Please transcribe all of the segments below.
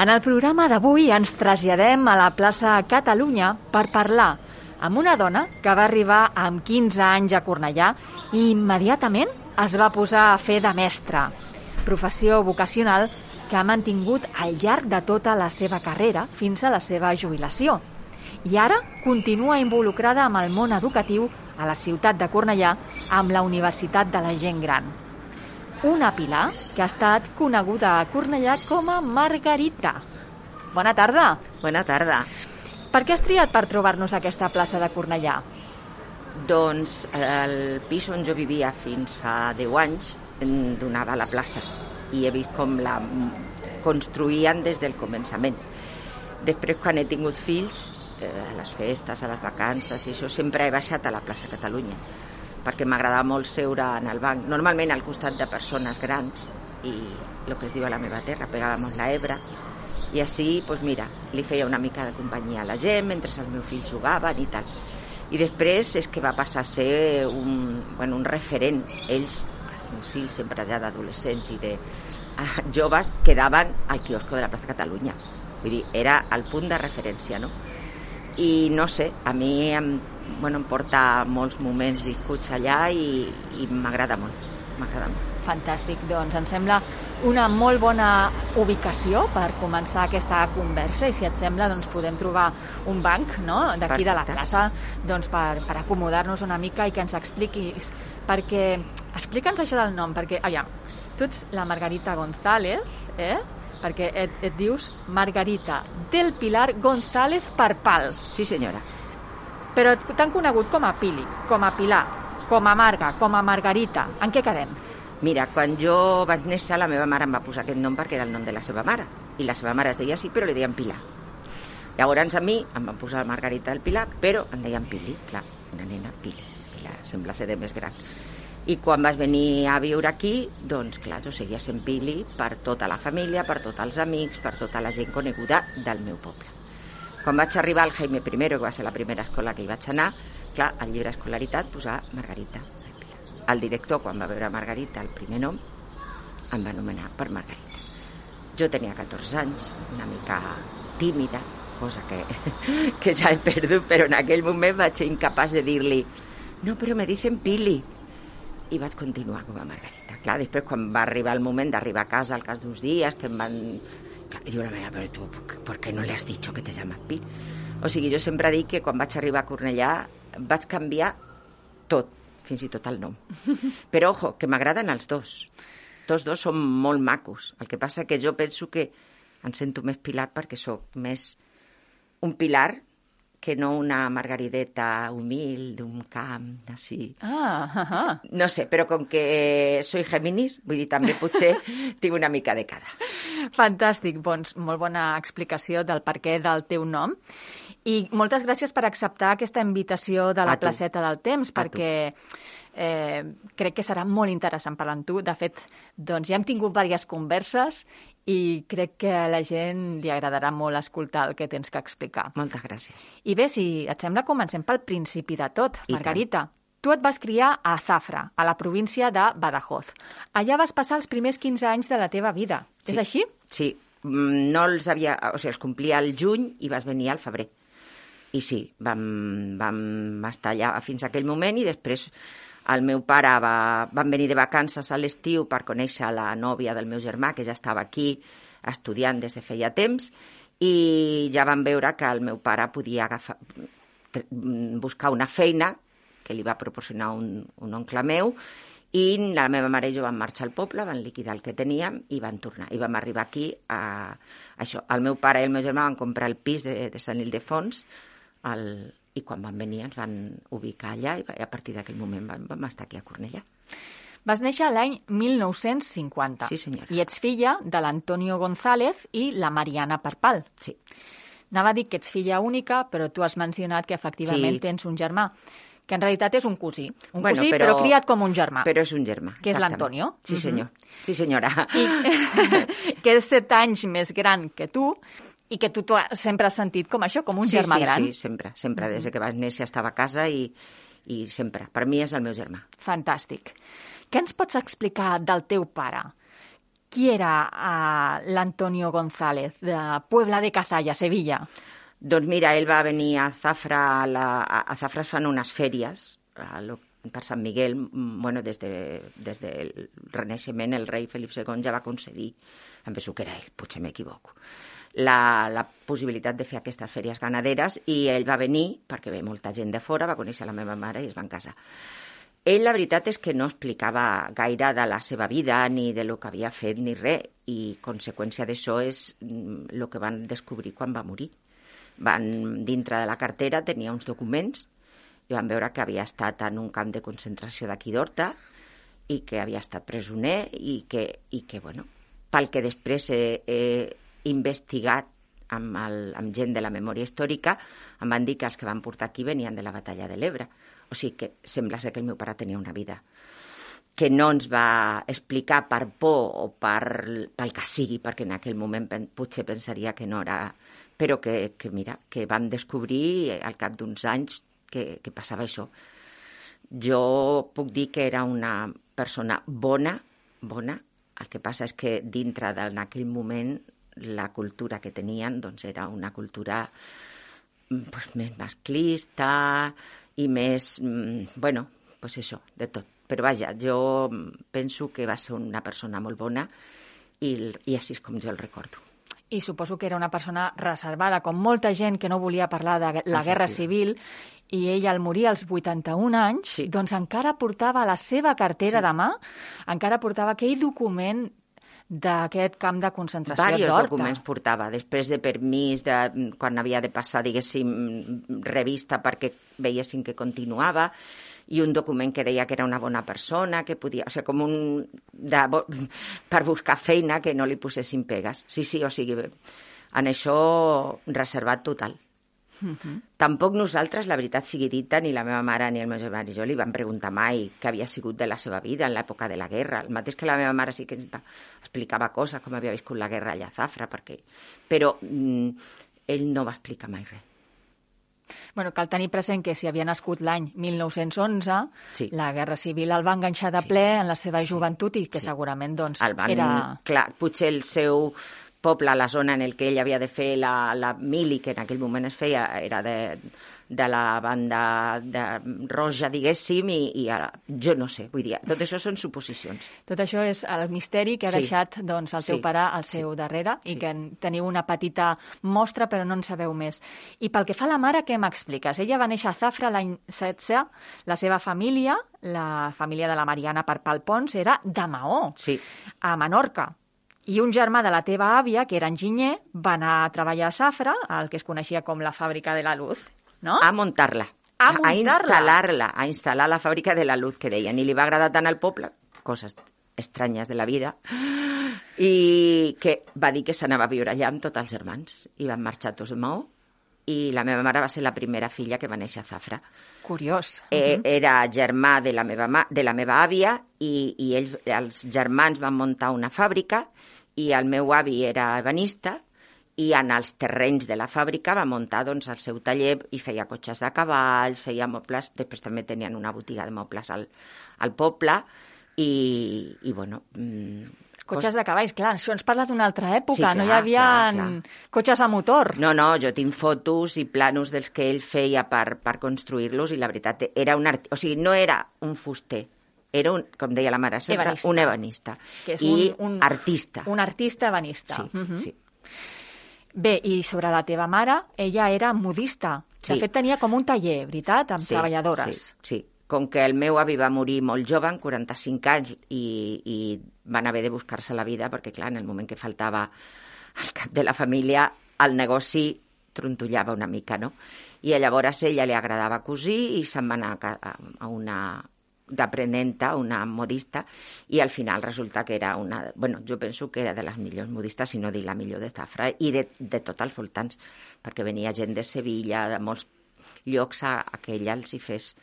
En el programa d'avui ens traslladem a la plaça Catalunya per parlar amb una dona que va arribar amb 15 anys a Cornellà i immediatament es va posar a fer de mestra, professió vocacional que ha mantingut al llarg de tota la seva carrera fins a la seva jubilació. I ara continua involucrada amb el món educatiu a la ciutat de Cornellà amb la Universitat de la Gent Gran. Una Pilar que ha estat coneguda a Cornellà com a Margarita. Bona tarda. Bona tarda. Per què has triat per trobar-nos aquesta plaça de Cornellà? Doncs el pis on jo vivia fins fa 10 anys donava la plaça i he vist com la construïen des del començament. Després, quan he tingut fills, eh, a les festes, a les vacances i això, sempre he baixat a la plaça Catalunya perquè m'agradava molt seure en el banc, normalment al costat de persones grans i el que es diu a la meva terra, pegàvem la Ebre i així, doncs mira, li feia una mica de companyia a la gent mentre els meus fills jugaven i tal. I després és que va passar a ser un, bueno, un referent. Ells, els meus fills sempre ja d'adolescents i de ah, joves, quedaven al quiosco de la plaça Catalunya. Vull dir, era el punt de referència, no? I no sé, a mi em, bueno, em porta molts moments viscuts allà i, i m'agrada molt, m'agrada molt. Fantàstic, doncs em sembla una molt bona ubicació per començar aquesta conversa i si et sembla doncs podem trobar un banc no? d'aquí de la plaça doncs, per, per acomodar-nos una mica i que ens expliquis perquè explica'ns això del nom perquè, aviam, tu ets la Margarita González eh? Perquè et, et dius Margarita del Pilar González Parpal Sí, senyora. però t'han conegut com a Pili, com a Pilar com a Marga, com a Margarita en què quedem? Mira, quan jo vaig néixer, la meva mare em va posar aquest nom perquè era el nom de la seva mare. I la seva mare es deia així, però li deien Pilar. Llavors a mi em van posar Margarita del Pilar, però em deien Pili, clar, una nena Pili. Pilar sembla ser de més gran. I quan vas venir a viure aquí, doncs clar, jo seguia sent Pili per tota la família, per tots els amics, per tota la gent coneguda del meu poble. Quan vaig arribar al Jaime I, que va ser la primera escola que hi vaig anar, clar, al llibre escolaritat posava Margarita. El director, quan va veure Margarita, el primer nom, em va anomenar per Margarita. Jo tenia 14 anys, una mica tímida, cosa que, que ja he perdut, però en aquell moment vaig ser incapaç de dir-li no, però me dicen Pili. I vaig continuar com a Margarita. Clar, després quan va arribar el moment d'arribar a casa al cas d'uns dies, que em van... Clar, diu la meva, però tu, ¿por qué no le has dicho que te llamas Pili? O sigui, jo sempre dic que quan vaig arribar a Cornellà vaig canviar tot, fins i tot el nom. Però, ojo, que m'agraden els dos. Tots dos són molt macos. El que passa que jo penso que em sento més pilar perquè sóc més un pilar que no una margarideta humil d'un camp, així. Ah, ah, ah. No sé, però com que soy Géminis, vull dir, també potser tinc una mica de cada. Fantàstic, doncs molt bona explicació del perquè del teu nom. I moltes gràcies per acceptar aquesta invitació de la placeta del temps, perquè eh, crec que serà molt interessant parlar amb tu. De fet, doncs ja hem tingut diverses converses i crec que a la gent li agradarà molt escoltar el que tens que explicar. Moltes gràcies. I bé, si et sembla, comencem pel principi de tot. I Margarita, tu et vas criar a Zafra, a la província de Badajoz. Allà vas passar els primers 15 anys de la teva vida. Sí. És així? Sí, mm, no els havia... O sigui, els complia al juny i vas venir al febrer. I sí, vam, vam estar allà fins a aquell moment i després el meu pare va, van venir de vacances a l'estiu per conèixer la nòvia del meu germà, que ja estava aquí estudiant des de feia temps, i ja van veure que el meu pare podia agafar, buscar una feina que li va proporcionar un, un oncle meu, i la meva mare i jo vam marxar al poble, van liquidar el que teníem i van tornar. I vam arribar aquí a això. El meu pare i el meu germà van comprar el pis de, de Sant Ildefons el, i quan van venir ens van ubicar allà i a partir d'aquell moment vam, vam estar aquí a Cornellà. Vas néixer l'any 1950. Sí, senyora. I ets filla de l'Antonio González i la Mariana Parpal. Sí, Anava a dir que ets filla única, però tu has mencionat que efectivament Sí. tens un germà, que en realitat és un cosí. Un Bueno, cosí, però... però- criat com un germà. però és un germà. Que és l'Antonio. Sí, Mhm. senyor. Sí, senyora. I, que és set anys més gran que tu i que tu, sempre has sentit com això, com un sí, germà sí, gran. Sí, sempre, sempre. Des que vaig néixer estava a casa i, i sempre. Per mi és el meu germà. Fantàstic. Què ens pots explicar del teu pare? Qui era uh, l'Antonio González, de Puebla de Cazalla, Sevilla? Doncs mira, ell va venir a Zafra, a, la, a Zafra es fan unes fèries, a lo, per Sant Miguel, bueno, des, de, des del Renaixement el rei Felip II ja va concedir, em penso que era ell, potser m'equivoco, la, la possibilitat de fer aquestes fèries ganaderes i ell va venir, perquè ve molta gent de fora, va conèixer la meva mare i es van casar. Ell, la veritat és que no explicava gaire de la seva vida, ni de lo que havia fet, ni res, i conseqüència d'això és el mm, que van descobrir quan va morir. Van, dintre de la cartera tenia uns documents i van veure que havia estat en un camp de concentració d'aquí d'Horta i que havia estat presoner i que, i que bueno, pel que després he, he investigat amb, el, amb gent de la memòria històrica, em van dir que els que van portar aquí venien de la batalla de l'Ebre. O sigui que sembla ser que el meu pare tenia una vida que no ens va explicar per por o per, pel que sigui, perquè en aquell moment potser pensaria que no era... Però que, que, mira, que vam descobrir al cap d'uns anys que, que passava això. Jo puc dir que era una persona bona, bona, el que passa és que dintre d'en aquell moment la cultura que tenien doncs era una cultura pues, més masclista, i més, mm, bueno, pues això, de tot. Però vaja, jo penso que va ser una persona molt bona i, i així és com jo el recordo. I suposo que era una persona reservada, com molta gent que no volia parlar de la guerra civil, i ell al morir als 81 anys, sí. doncs encara portava la seva cartera sí. de mà, encara portava aquell document d'aquest camp de concentració Varis documents portava, després de permís, de, quan havia de passar, diguéssim, revista perquè veiessin que continuava, i un document que deia que era una bona persona, que podia... O sigui, com un... De, per buscar feina que no li posessin pegues. Sí, sí, o sigui, en això reservat total. Uh -huh. Tampoc nosaltres, la veritat sigui dita, ni la meva mare ni el meu germà ni jo li vam preguntar mai què havia sigut de la seva vida en l'època de la guerra. El mateix que la meva mare sí que ens explicava coses, com havia viscut la guerra allà a Zafra, perquè... però mm, ell no va explicar mai res. Bueno, cal tenir present que si havia nascut l'any 1911, sí. la Guerra Civil el va enganxar de ple sí. en la seva joventut i que sí. segurament doncs, el van, era... Clar, potser el seu poble, la zona en el que ell havia de fer la, la mili, que en aquell moment es feia, era de, de la banda de roja, diguéssim, i, i ara, jo no sé, vull dir, tot això són suposicions. Tot això és el misteri que ha sí. deixat doncs, el teu sí. pare al seu sí. darrere sí. i que teniu una petita mostra però no en sabeu més. I pel que fa a la mare, què m'expliques? Ella va néixer a Zafra l'any 16, la seva família, la família de la Mariana Parpal Pons, era de Maó, sí. a Menorca. I un germà de la teva àvia, que era enginyer, va anar a treballar a Safra, el que es coneixia com la fàbrica de la luz, no? A muntar-la. A, a instal·lar-la, a instal·lar la fàbrica de la luz, que deien. I li va agradar tant al poble, coses estranyes de la vida, i que va dir que s'anava a viure allà amb tots els germans. I van marxar tots de Maó, i la meva mare va ser la primera filla que va néixer a Zafra. Curiós. Eh, uh -huh. Era germà de la meva, ma de la meva àvia i, i ells, els germans van muntar una fàbrica i el meu avi era ebanista i en els terrenys de la fàbrica va muntar doncs, el seu taller i feia cotxes de cavall, feia mobles, després també tenien una botiga de mobles al, al poble i, i bueno, mmm, Cotxes de cavalls, clar, això ens parla d'una altra època, sí, clar, no hi havia clar, clar. cotxes a motor. No, no, jo tinc fotos i planos dels que ell feia per, per construir-los i la veritat era un art... o sigui, no era un fuster, era un, com deia la mare sempre, ebanista. un ebanista. Que és I un, un, artista. Un artista ebanista. Sí, uh -huh. sí. Bé, i sobre la teva mare, ella era modista. Sí. De fet, tenia com un taller, veritat?, amb sí, treballadores. Sí, sí com que el meu avi va morir molt jove, amb 45 anys, i, i van haver de buscar-se la vida, perquè, clar, en el moment que faltava el cap de la família, el negoci trontollava una mica, no? I llavors a ella li agradava cosir i se'n va anar a, una d'aprenenta, una modista, i al final resulta que era una... bueno, jo penso que era de les millors modistes, si no dir la millor de Zafra, i de, de tot els voltants, perquè venia gent de Sevilla, de molts llocs a, a que ella els hi fes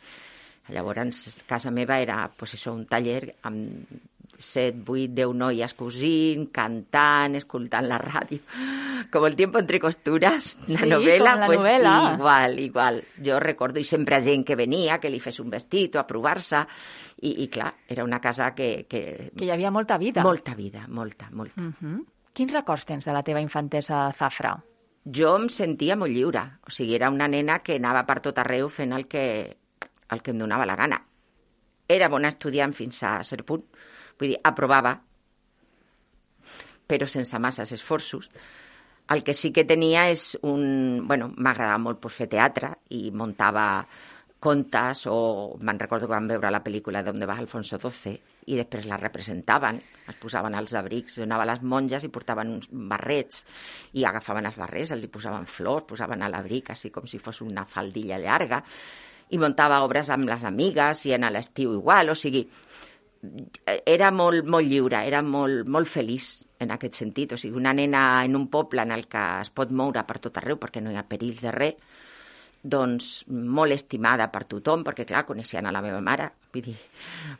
Llavors, casa meva era pues, això, un taller amb set, vuit, deu noies cosint, cantant, escoltant la ràdio. Com el tiempo entre costuras, la Sí, novel·la, la pues novel·la. igual, igual. Jo recordo, i sempre gent que venia, que li fes un vestit o a provar-se, i, i clar, era una casa que... que... Que hi havia molta vida. Molta vida, molta, molta. Uh -huh. Quins records tens de la teva infantesa a Zafra? jo em sentia molt lliure. O sigui, era una nena que anava per tot arreu fent el que, el que em donava la gana. Era bona estudiant fins a cert punt. Vull dir, aprovava, però sense masses esforços. El que sí que tenia és un... Bueno, m'agradava molt pues, fer teatre i muntava contes o me'n recordo que vam veure la pel·lícula d'On va Alfonso XII i després la representaven, es posaven els abrics, donava les monges i portaven uns barrets i agafaven els barrets, els posaven flors, posaven a l'abric, així com si fos una faldilla llarga i muntava obres amb les amigues i en l'estiu igual, o sigui, era molt, molt lliure, era molt, molt feliç en aquest sentit. O sigui, una nena en un poble en el que es pot moure per tot arreu perquè no hi ha perills de res, doncs molt estimada per tothom, perquè clar, coneixien a la meva mare, vull dir,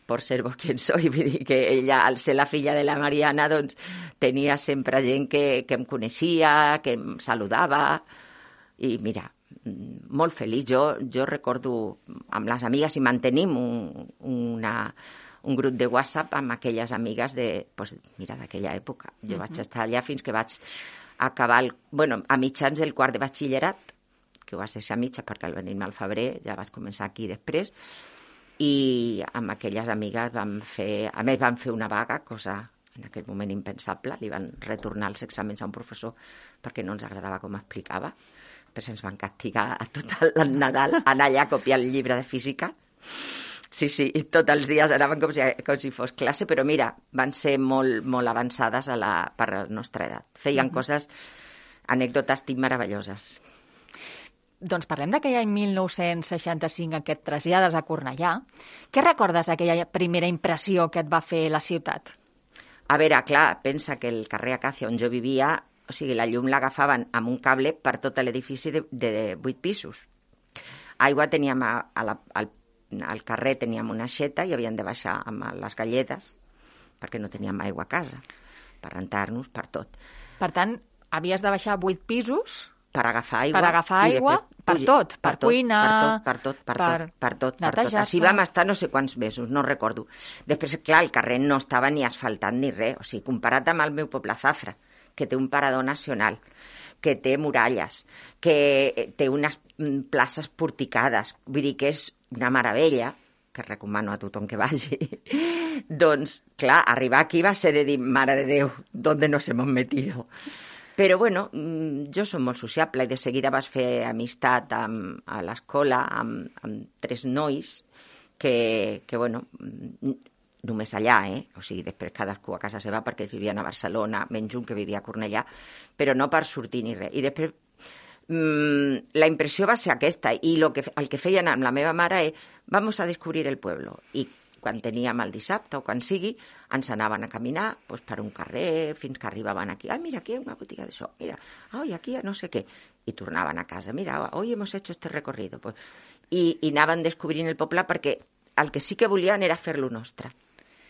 por ser vos quien soy, vull dir que ella, al ser la filla de la Mariana, doncs tenia sempre gent que, que em coneixia, que em saludava, i mira, molt feliç. Jo, jo recordo amb les amigues i mantenim un, una, un grup de WhatsApp amb aquelles amigues de, pues, mira, d'aquella època. Jo uh -huh. vaig estar allà fins que vaig acabar, el, bueno, a mitjans del quart de batxillerat, que ho vas deixar a mitja perquè al venir-me al febrer ja vaig començar aquí després, i amb aquelles amigues vam fer, a més vam fer una vaga, cosa en aquell moment impensable, li van retornar els exàmens a un professor perquè no ens agradava com explicava, després ens van castigar a tot el Nadal, anar allà a copiar el llibre de física, Sí, sí, tots els dies anaven com si, com si fos classe, però mira, van ser molt, molt avançades a la, per la nostra edat. Feien mm -hmm. coses, anècdotes tinc meravelloses. Doncs parlem d'aquell any 1965 en què et trasllades a Cornellà. Què recordes d'aquella primera impressió que et va fer la ciutat? A veure, clar, pensa que el carrer Acàcia on jo vivia, o sigui, la llum l'agafaven amb un cable per tot l'edifici de, de 8 pisos. Aigua teníem a, a la, al al carrer teníem una xeta i havíem de baixar amb les galletes perquè no teníem aigua a casa, per rentar-nos, per tot. Per tant, havies de baixar vuit pisos per agafar aigua. Per agafar aigua, per tot, per, per cuina... Per tot, per tot, per, tot, per tot, per tot. Així vam estar no sé quants mesos, no recordo. Després, clar, el carrer no estava ni asfaltat ni res, o sigui, comparat amb el meu poble Zafra, que té un parador nacional, que té muralles, que té unes places porticades, vull dir que és una meravella, que recomano a tothom que vagi, doncs, clar, arribar aquí va ser de dir, mare de Déu, ¿dónde nos hemos metido? Però, bueno, jo som molt sociable i de seguida vas fer amistat amb, a l'escola amb, amb tres nois que, que, bueno, només allà, eh? O sigui, després cadascú a casa seva perquè ells vivien a Barcelona, menys que vivia a Cornellà, però no per sortir ni res. I després mmm, la impressió va ser aquesta i lo que, el que feien amb la meva mare és vamos a descobrir el pueblo i quan teníem el dissabte o quan sigui, ens a caminar pues, per un carrer fins que arribaven aquí. Ah, mira, aquí hi ha una botiga d'això. Mira, ai, aquí hi no sé què. I tornaven a casa. Mira, hoy hemos hecho este recorrido. Pues, i, I anaven el poble perquè el que sí que volien era fer-lo.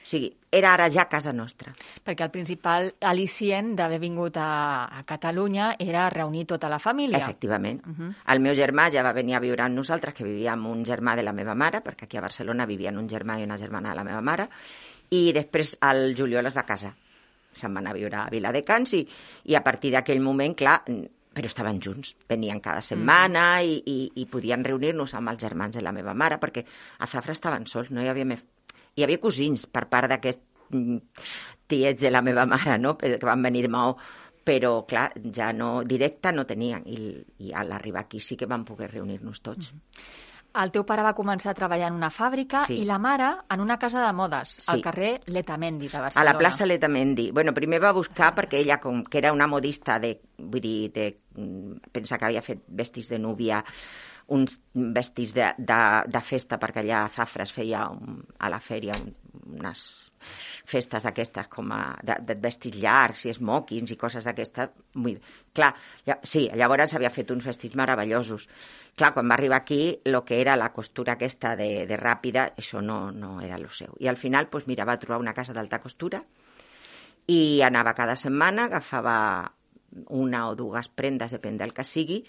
O sigui, era ara ja casa nostra. Perquè el principal al·licient d'haver vingut a, a Catalunya era reunir tota la família. Efectivament. Uh -huh. El meu germà ja va venir a viure amb nosaltres, que vivia amb un germà de la meva mare, perquè aquí a Barcelona vivien un germà i una germana de la meva mare, i després el juliol es va casar. Se'n va anar a viure a Viladecans i, i a partir d'aquell moment, clar, però estaven junts, venien cada setmana mm. i, i, i podien reunir-nos amb els germans de la meva mare, perquè a Zafra estaven sols, no hi havia més hi havia cosins per part d'aquests tiets de la meva mare, no?, que van venir de Maó, però, clar, ja no, directe no tenien, i, i a l'arribar aquí sí que vam poder reunir-nos tots. Mm -hmm. El teu pare va començar a treballar en una fàbrica Sí. i la mare en una casa de modes, Sí. al carrer Letamendi de A Barcelona. la plaça Letamendi. Bueno, primer va buscar perquè ella, com que era una modista de, vull dir, de, mm, pensa que havia fet vestits de núvia, uns vestits de, de, de festa, perquè allà a Zafra es feia un, a la fèria un, unes festes d'aquestes com a, de, de vestits llargs i smokings i coses d'aquestes. Clar, ja, sí, llavors havia fet uns vestits meravellosos. Clar, quan va arribar aquí, el que era la costura aquesta de, de ràpida, això no, no era el seu. I al final, pues, mira, va trobar una casa d'alta costura i anava cada setmana, agafava una o dues prendes, depèn del que sigui,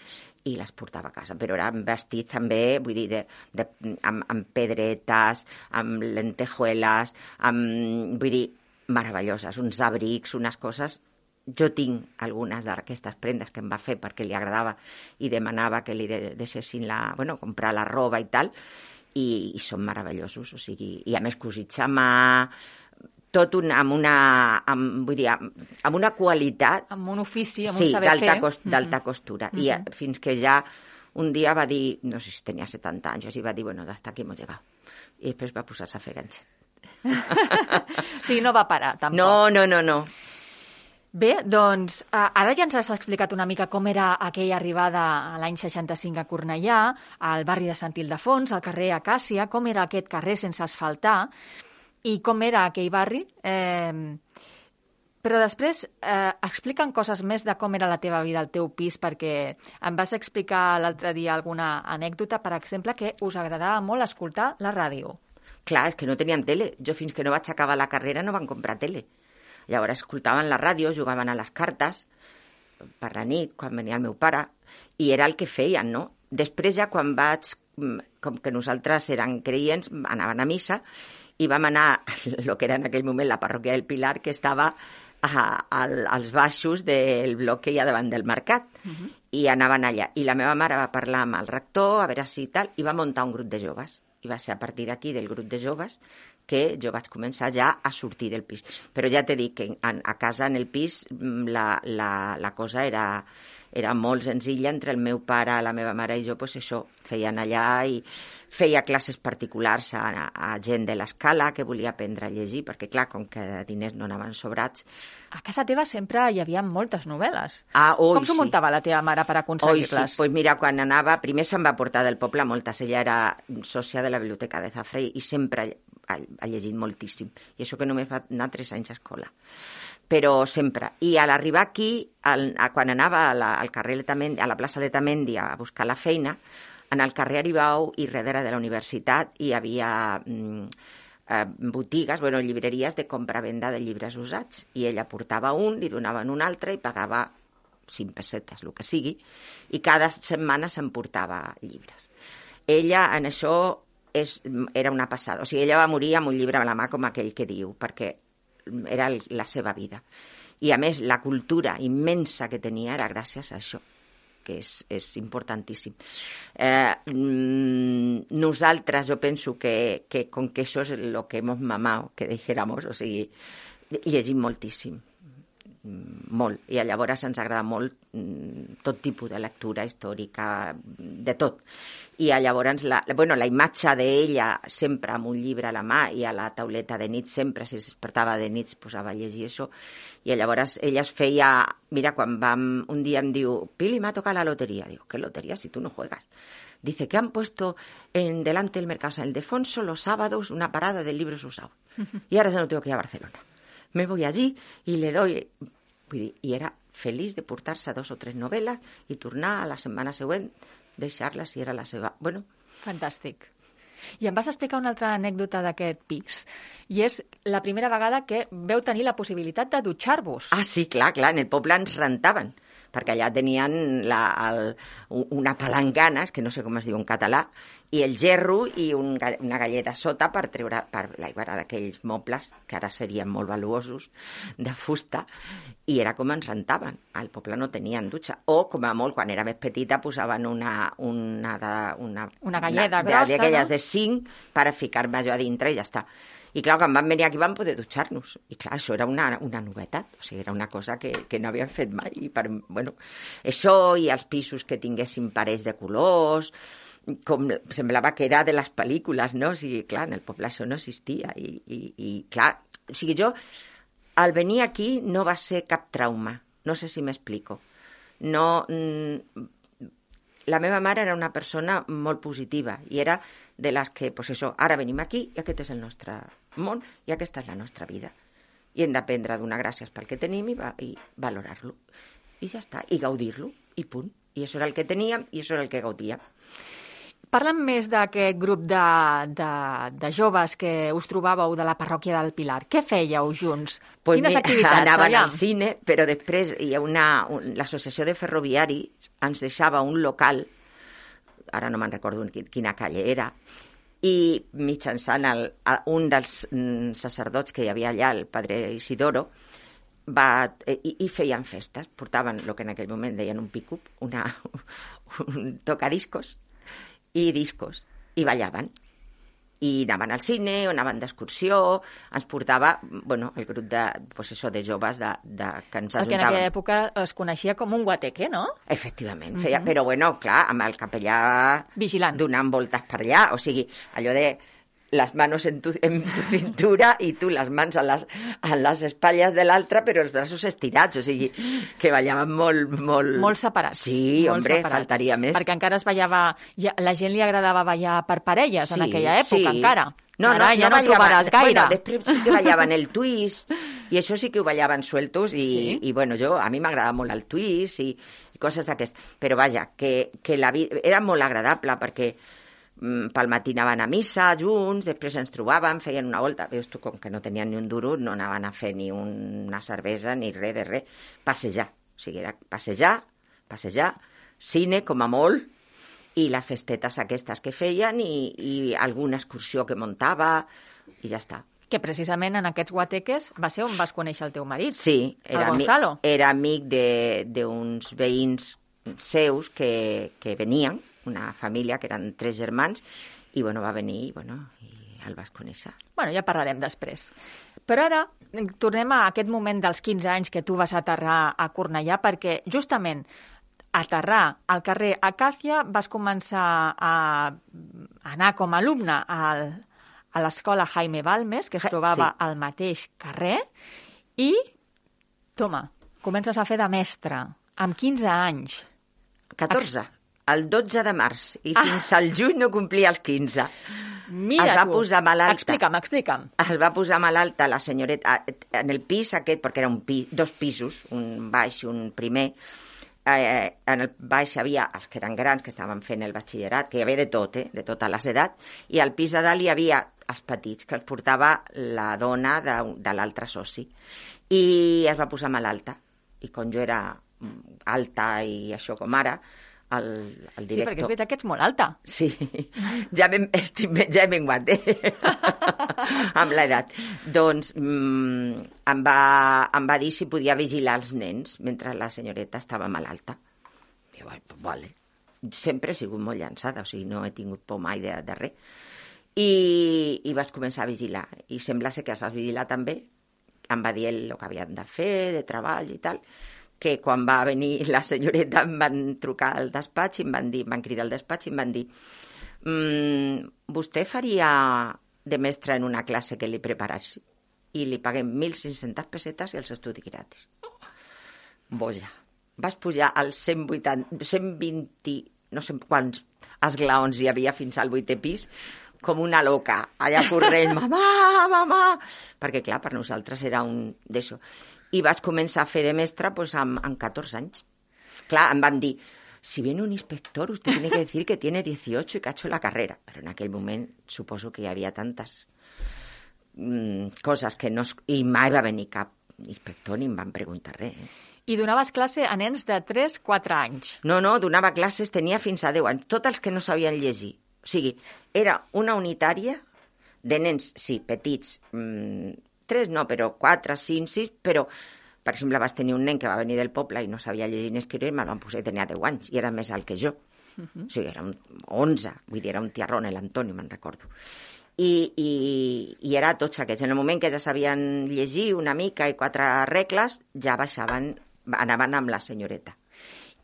i les portava a casa. Però eren vestits també, vull dir, de, de, amb, amb pedretes, amb lentejueles, amb, vull dir, meravelloses, uns abrics, unes coses jo tinc algunes d'aquestes prendes que em va fer perquè li agradava i demanava que li deixessin la, bueno, comprar la roba i tal, i, i són meravellosos, o sigui, i a més cosits a mà, tot un, amb una, amb, vull dir, amb una qualitat... Amb un ofici, amb sí, un saber fer. Cost, d'alta mm -hmm. costura. Mm -hmm. I mm-hmm. fins que ja un dia va dir, no sé si tenia 70 anys, i va dir, bueno, hasta aquí hemos llegado. I després va posar-se a fer ganxet. sí, no va parar, tampoc. No, no, no, no. Bé, doncs ara ja ens has explicat una mica com era aquella arribada a l'any 65 a Cornellà, al barri de Sant Ildefons, al carrer Acàcia, com era aquest carrer sense asfaltar, i com era aquell barri. Eh, però després eh, expliquen coses més de com era la teva vida al teu pis, perquè em vas explicar l'altre dia alguna anècdota, per exemple, que us agradava molt escoltar la ràdio. Clar, és que no teníem tele. Jo fins que no vaig acabar la carrera no van comprar tele. Llavors escoltaven la ràdio, jugaven a les cartes per la nit, quan venia el meu pare, i era el que feien, no? Després ja quan vaig, mm, com que nosaltres eren creients, anaven a missa, i vam anar el que era en aquell moment la parròquia del Pilar, que estava a, a, als baixos del bloc que hi ha davant del mercat. Uh -huh. I anaven allà. I la meva mare va parlar amb el rector, a veure si tal, i va muntar un grup de joves. I va ser a partir d'aquí, del grup de joves, que jo vaig començar ja a sortir del pis. Però ja t'he dit que a, a casa, en el pis, mm, la, la, la cosa era, era molt senzilla entre el meu pare, la meva mare i jo, pues això, feien allà i feia classes particulars a, a gent de l'escala que volia aprendre a llegir, perquè, clar, com que diners no anaven sobrats... A casa teva sempre hi havia moltes novel·les. Ah, oi, com s'ho sí. muntava la teva mare per aconseguir-les? Sí. Pues mira, quan anava, primer se'n va portar del poble moltes. Ella era sòcia de la biblioteca de Zafre i sempre ha, ha llegit moltíssim. I això que només va anar tres anys a escola però sempre. I a l'arribar aquí, al, a, quan anava a la, al carrer Letamendi, a la plaça Letamendi a buscar la feina, en el carrer Aribau i darrere de la universitat hi havia mm, eh, botigues, bueno, llibreries de compra-venda de llibres usats. I ella portava un, li donaven un altre i pagava 5 pessetes, el que sigui, i cada setmana s'emportava llibres. Ella en això és, era una passada. O sigui, ella va morir amb un llibre a la mà, com aquell que diu, perquè era la seva vida. I, a més, la cultura immensa que tenia era gràcies a això que és, és importantíssim. Eh, mm, nosaltres, jo penso que, que com que això és el que hemos mamado, que dijéramos, o sigui, llegim moltíssim molt, i llavors ens agrada molt mm, tot tipus de lectura històrica, de tot. I llavors la, bueno, la imatge d'ella sempre amb un llibre a la mà i a la tauleta de nit sempre, si es despertava de nit, posava a llegir això. I llavors ella es feia... Mira, quan vam, un dia em diu, Pili, m'ha tocat la loteria. Digo, ¿qué lotería si tú no juegas? Dice que han puesto en delante del mercado San Ildefonso los sábados una parada de libros usados. Y ahora ya no tengo que ir a Barcelona me voy allí i le doy... Vull dir, i era feliç de portar-se dos o tres novel·les i tornar a la setmana següent, deixar-la si era la seva... Bueno. Fantàstic. I em vas explicar una altra anècdota d'aquest pis, i és la primera vegada que veu tenir la possibilitat de dutxar-vos. Ah, sí, clar, clar, en el poble ens rentaven perquè allà tenien la, el, una palangana, que no sé com es diu en català, i el gerro i un, una galleta sota per treure per l'aigua d'aquells mobles, que ara serien molt valuosos, de fusta, i era com ens rentaven. Al poble no tenien dutxa. O, com a molt, quan era més petita, posaven una... Una, de, una, una galleda una, grossa, D'aquelles no? de cinc per ficar-me jo a dintre i ja està. I clar, quan vam venir aquí vam poder dutxar-nos. I clar, això era una, una novetat, o sigui, era una cosa que, que no havíem fet mai. I per, bueno, això i els pisos que tinguessin parets de colors, com semblava que era de les pel·lícules, no? O sigui, clar, en el poble això no existia. I, i, i clar, o sigui, jo, al venir aquí no va ser cap trauma. No sé si m'explico. No, mm, la meva mare era una persona molt positiva i era de les que, pues això, ara venim aquí i aquest és el nostre món i aquesta és la nostra vida. I hem d'aprendre a donar gràcies pel que tenim i, va, i valorar-lo. I ja està, i gaudir-lo, i punt. I això era el que teníem i això era el que gaudíem. Parla'm més d'aquest grup de, de, de joves que us trobàveu de la parròquia del Pilar. Què fèieu junts? Pues Quines mira, activitats? Anaven aviam? al cine, però després hi ha una... Un, L'associació de ferroviaris ens deixava un local, ara no me'n recordo quina calle era, i mitjançant el, un dels mm, sacerdots que hi havia allà, el padre Isidoro, va, eh, i, i feien festes, portaven el que en aquell moment deien un picup, una, un tocadiscos i discos, i ballaven i anaven al cine o anaven d'excursió, ens portava, bueno, el grup de, pues això, de joves de, de, que ens El que en ajuntaven. aquella època es coneixia com un guateque, no? Efectivament, feia, però bueno, clar, amb el capellà Vigilant. donant voltes per allà, o sigui, allò de les manos en tu, en tu cintura i tu les mans a les, a les espatlles de l'altre, però els braços estirats, o sigui, que ballaven molt... Molt, Molt separats. Sí, molt hombre, separats. faltaria més. Perquè encara es ballava... Ja, la gent li agradava ballar per parelles en aquella època, sí. encara. No, Ara no, ja no, ballaven- trobaràs gaire. Bueno, després sí que ballaven el twist, i això sí que ho ballaven sueltos, i, Sí. i bueno, jo, a mi m'agradava molt el twist i, i coses d'aquest. Però vaja, que, que la vida era molt agradable, perquè pel matí anaven a missa junts, després ens trobàvem, feien una volta, veus tu, com que no tenien ni un duro, no anaven a fer ni una cervesa ni res de res, passejar. O sigui, era passejar, passejar, cine com a molt, i les festetes aquestes que feien i, i alguna excursió que muntava i ja està. Que precisament en aquests guateques va ser on vas conèixer el teu marit. Sí, era, El Gonzalo. era amic de- d'uns veïns seus que, que venien, una família que eren tres germans, i bueno, va venir i, bueno, i el vas conèixer. Bueno, ja parlarem després. Però ara eh, tornem a aquest moment dels 15 anys que tu vas aterrar a Cornellà, perquè justament aterrar al carrer Acàcia vas començar a anar com a alumne al, a l'escola Jaime Balmes, que es trobava sí. al mateix carrer, i, toma, comences a fer de mestre, amb 15 anys. 14, el 12 de març, i Ah. fins al juny no complia els 15. Mira Es va tu. posar malalta. Explica'm, explica'm. es va posar malalta la senyoreta en el pis aquest, perquè era un pi, dos pisos, un baix i un primer, eh, en el baix hi havia els que eren grans, que estaven fent el batxillerat, que hi havia de tot, eh, de totes les edats, i al pis de dalt hi havia els petits, que els portava la dona de, de l'altre soci. I es va posar malalta. I com jo era mm, alta i això com ara, el, el Sí, director... perquè és veritat que ets molt alta. Sí, ja, ben, estic, ja he menguat, eh? amb l'edat. Doncs mm, em, va, em va dir si podia vigilar els nens mentre la senyoreta estava malalta. I jo, "Pues vale. Sempre he sigut molt llançada, o sigui, no he tingut por mai de, de res. I, I vaig començar a vigilar. I sembla ser que es vas vigilar també. Em va dir el, el que havien de fer, de treball i tal que quan va venir la senyoreta em van trucar al despatx i em van dir, van cridar al despatx i em van dir mm, vostè faria de mestre en una classe que li preparassi i li paguem 1.500 pessetes i els estudis gratis. Boja. Vas pujar als 180, 120, no sé quants esglaons hi havia fins al vuitè pis, com una loca, allà corrent, mamà, mamà, perquè clar, per nosaltres era un d'això. I vaig començar a fer de mestre pues, amb, amb 14 anys. Clar, em van dir, si viene un inspector, usted tiene que decir que tiene 18 y que ha hecho la carrera. Però en aquell moment suposo que hi havia tantes mm, coses que no... I mai va venir cap inspector ni em van preguntar res. Eh? I donaves classe a nens de 3-4 anys. No, no, donava classes, tenia fins a 10 anys, tots els que no sabien llegir. O sigui, era una unitària de nens, sí, petits, mm, 3 no, però 4, 5, 6, però, per exemple, vas tenir un nen que va venir del poble i no sabia llegir ni escriure i me'l van posar i tenia 10 anys, i era més alt que jo. O sigui, era un 11, vull dir, era un tiarrón, l'Antoni, me'n recordo. I, i, i era tots aquests. En el moment que ja sabien llegir una mica i quatre regles, ja baixaven, anaven amb la senyoreta.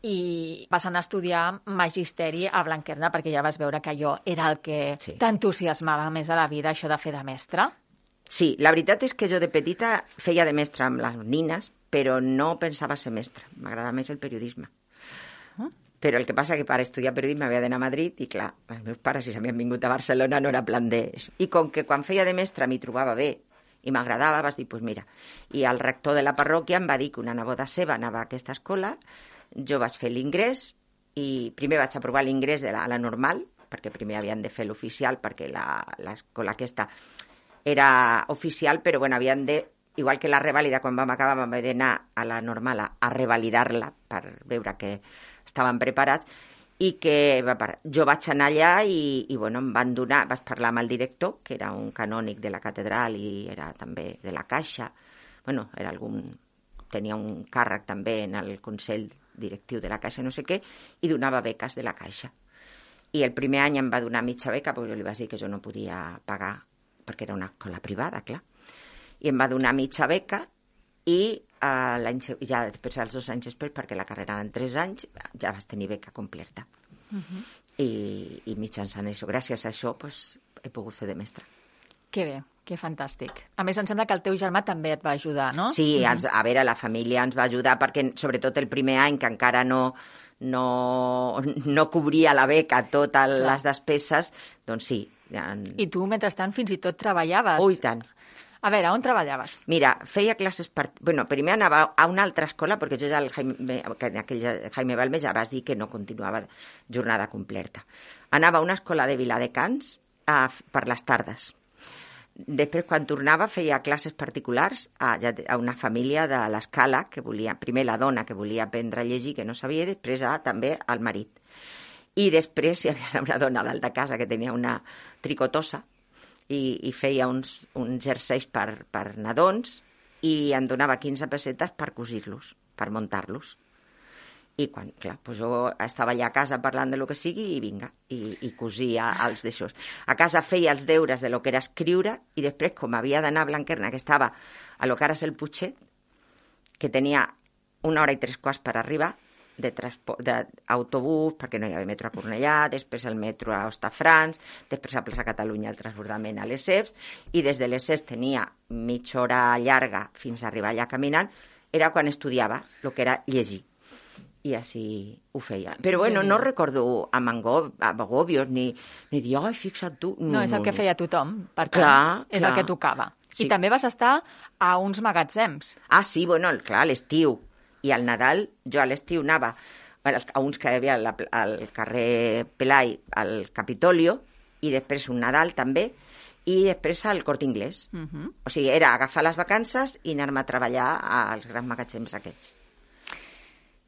I vas anar a estudiar magisteri a Blanquerna perquè ja vas veure que allò era el que Sí. t'entusiasmava més a la vida, això de fer de mestre. Sí, la veritat és que jo de petita feia de mestra amb les nines, però no pensava ser mestra. M'agrada més el periodisme. Però el que passa que per estudiar periodisme havia d'anar a Madrid i, clar, els meus pares, si s'havien vingut a Barcelona, no era plan de... I com que quan feia de mestre m'hi trobava bé i m'agradava, vas dir, doncs pues mira. I el rector de la parròquia em va dir que una neboda seva anava a aquesta escola, jo vaig fer l'ingrés i primer vaig aprovar l'ingrés de la, a la normal, perquè primer havien de fer l'oficial, perquè l'escola aquesta era oficial, però bueno, havien de igual que la revàlida, quan vam acabar vam haver d'anar a la normal a, revalidar-la per veure que estaven preparats i que jo vaig anar allà i, i bueno, em van donar, vaig parlar amb el director, que era un canònic de la catedral i era també de la Caixa, bueno, era algun, tenia un càrrec també en el Consell Directiu de la Caixa, no sé què, i donava beques de la Caixa. I el primer any em va donar mitja beca, perquè jo li vaig dir que jo no podia pagar, perquè era una escola privada, clar. I em va donar mitja beca i uh, l'any ja després els dos anys després, perquè la carrera en tres anys, ja vas tenir beca completa. Uh -huh. I, I mitjançant això, gràcies a això, pues, he pogut fer de mestre. Que bé, que fantàstic. A més, em sembla que el teu germà també et va ajudar, no? Sí, ens, a veure, la família ens va ajudar perquè, sobretot el primer any, que encara no, no, no cobria la beca totes Clar. les despeses, doncs sí. En... I tu, mentrestant, fins i tot treballaves. Ui, tant. A veure, on treballaves? Mira, feia classes... Per... Bueno, primer anava a una altra escola, perquè jo ja el Jaime, aquell Jaime Balmes ja vas dir que no continuava jornada completa. Anava a una escola de Viladecans a, per les tardes. Després, quan tornava, feia classes particulars a, a una família de l'escala, que volia, primer la dona que volia aprendre a llegir, que no sabia, i després a, també al marit. I després hi havia una dona dalt de casa que tenia una tricotosa, i, i feia uns, uns jerseis per, per nadons i em donava 15 pessetes per cosir-los, per muntar-los. I quan, clar, doncs jo estava allà a casa parlant de lo que sigui i vinga, i, i cosia els d'això. A casa feia els deures de lo que era escriure i després, com havia d'anar a Blanquerna, que estava a lo que ara és el Puigset, que tenia una hora i tres quarts per arribar, d'autobús, perquè no hi havia metro a Cornellà, després el metro a Hostafrans, després a Plaça Catalunya el transbordament a les EPS, i des de les EPS tenia mitja hora llarga fins a arribar allà caminant, era quan estudiava el que era llegir. I així ho feia. Però bueno, no recordo a Mangó, a Bagobios, ni, ni dir, ai, fixa't tu... No, no és el que feia tothom, per tant, clar, és clar. el que tocava. Sí. I també vas estar a uns magatzems. Ah, sí, bueno, clar, l'estiu i al Nadal jo a l'estiu anava a uns que hi havia al carrer Pelai, al Capitolio, i després un Nadal també, i després al Cort Inglés. Uh -huh. O sigui, era agafar les vacances i anar-me a treballar als grans magatzems aquests.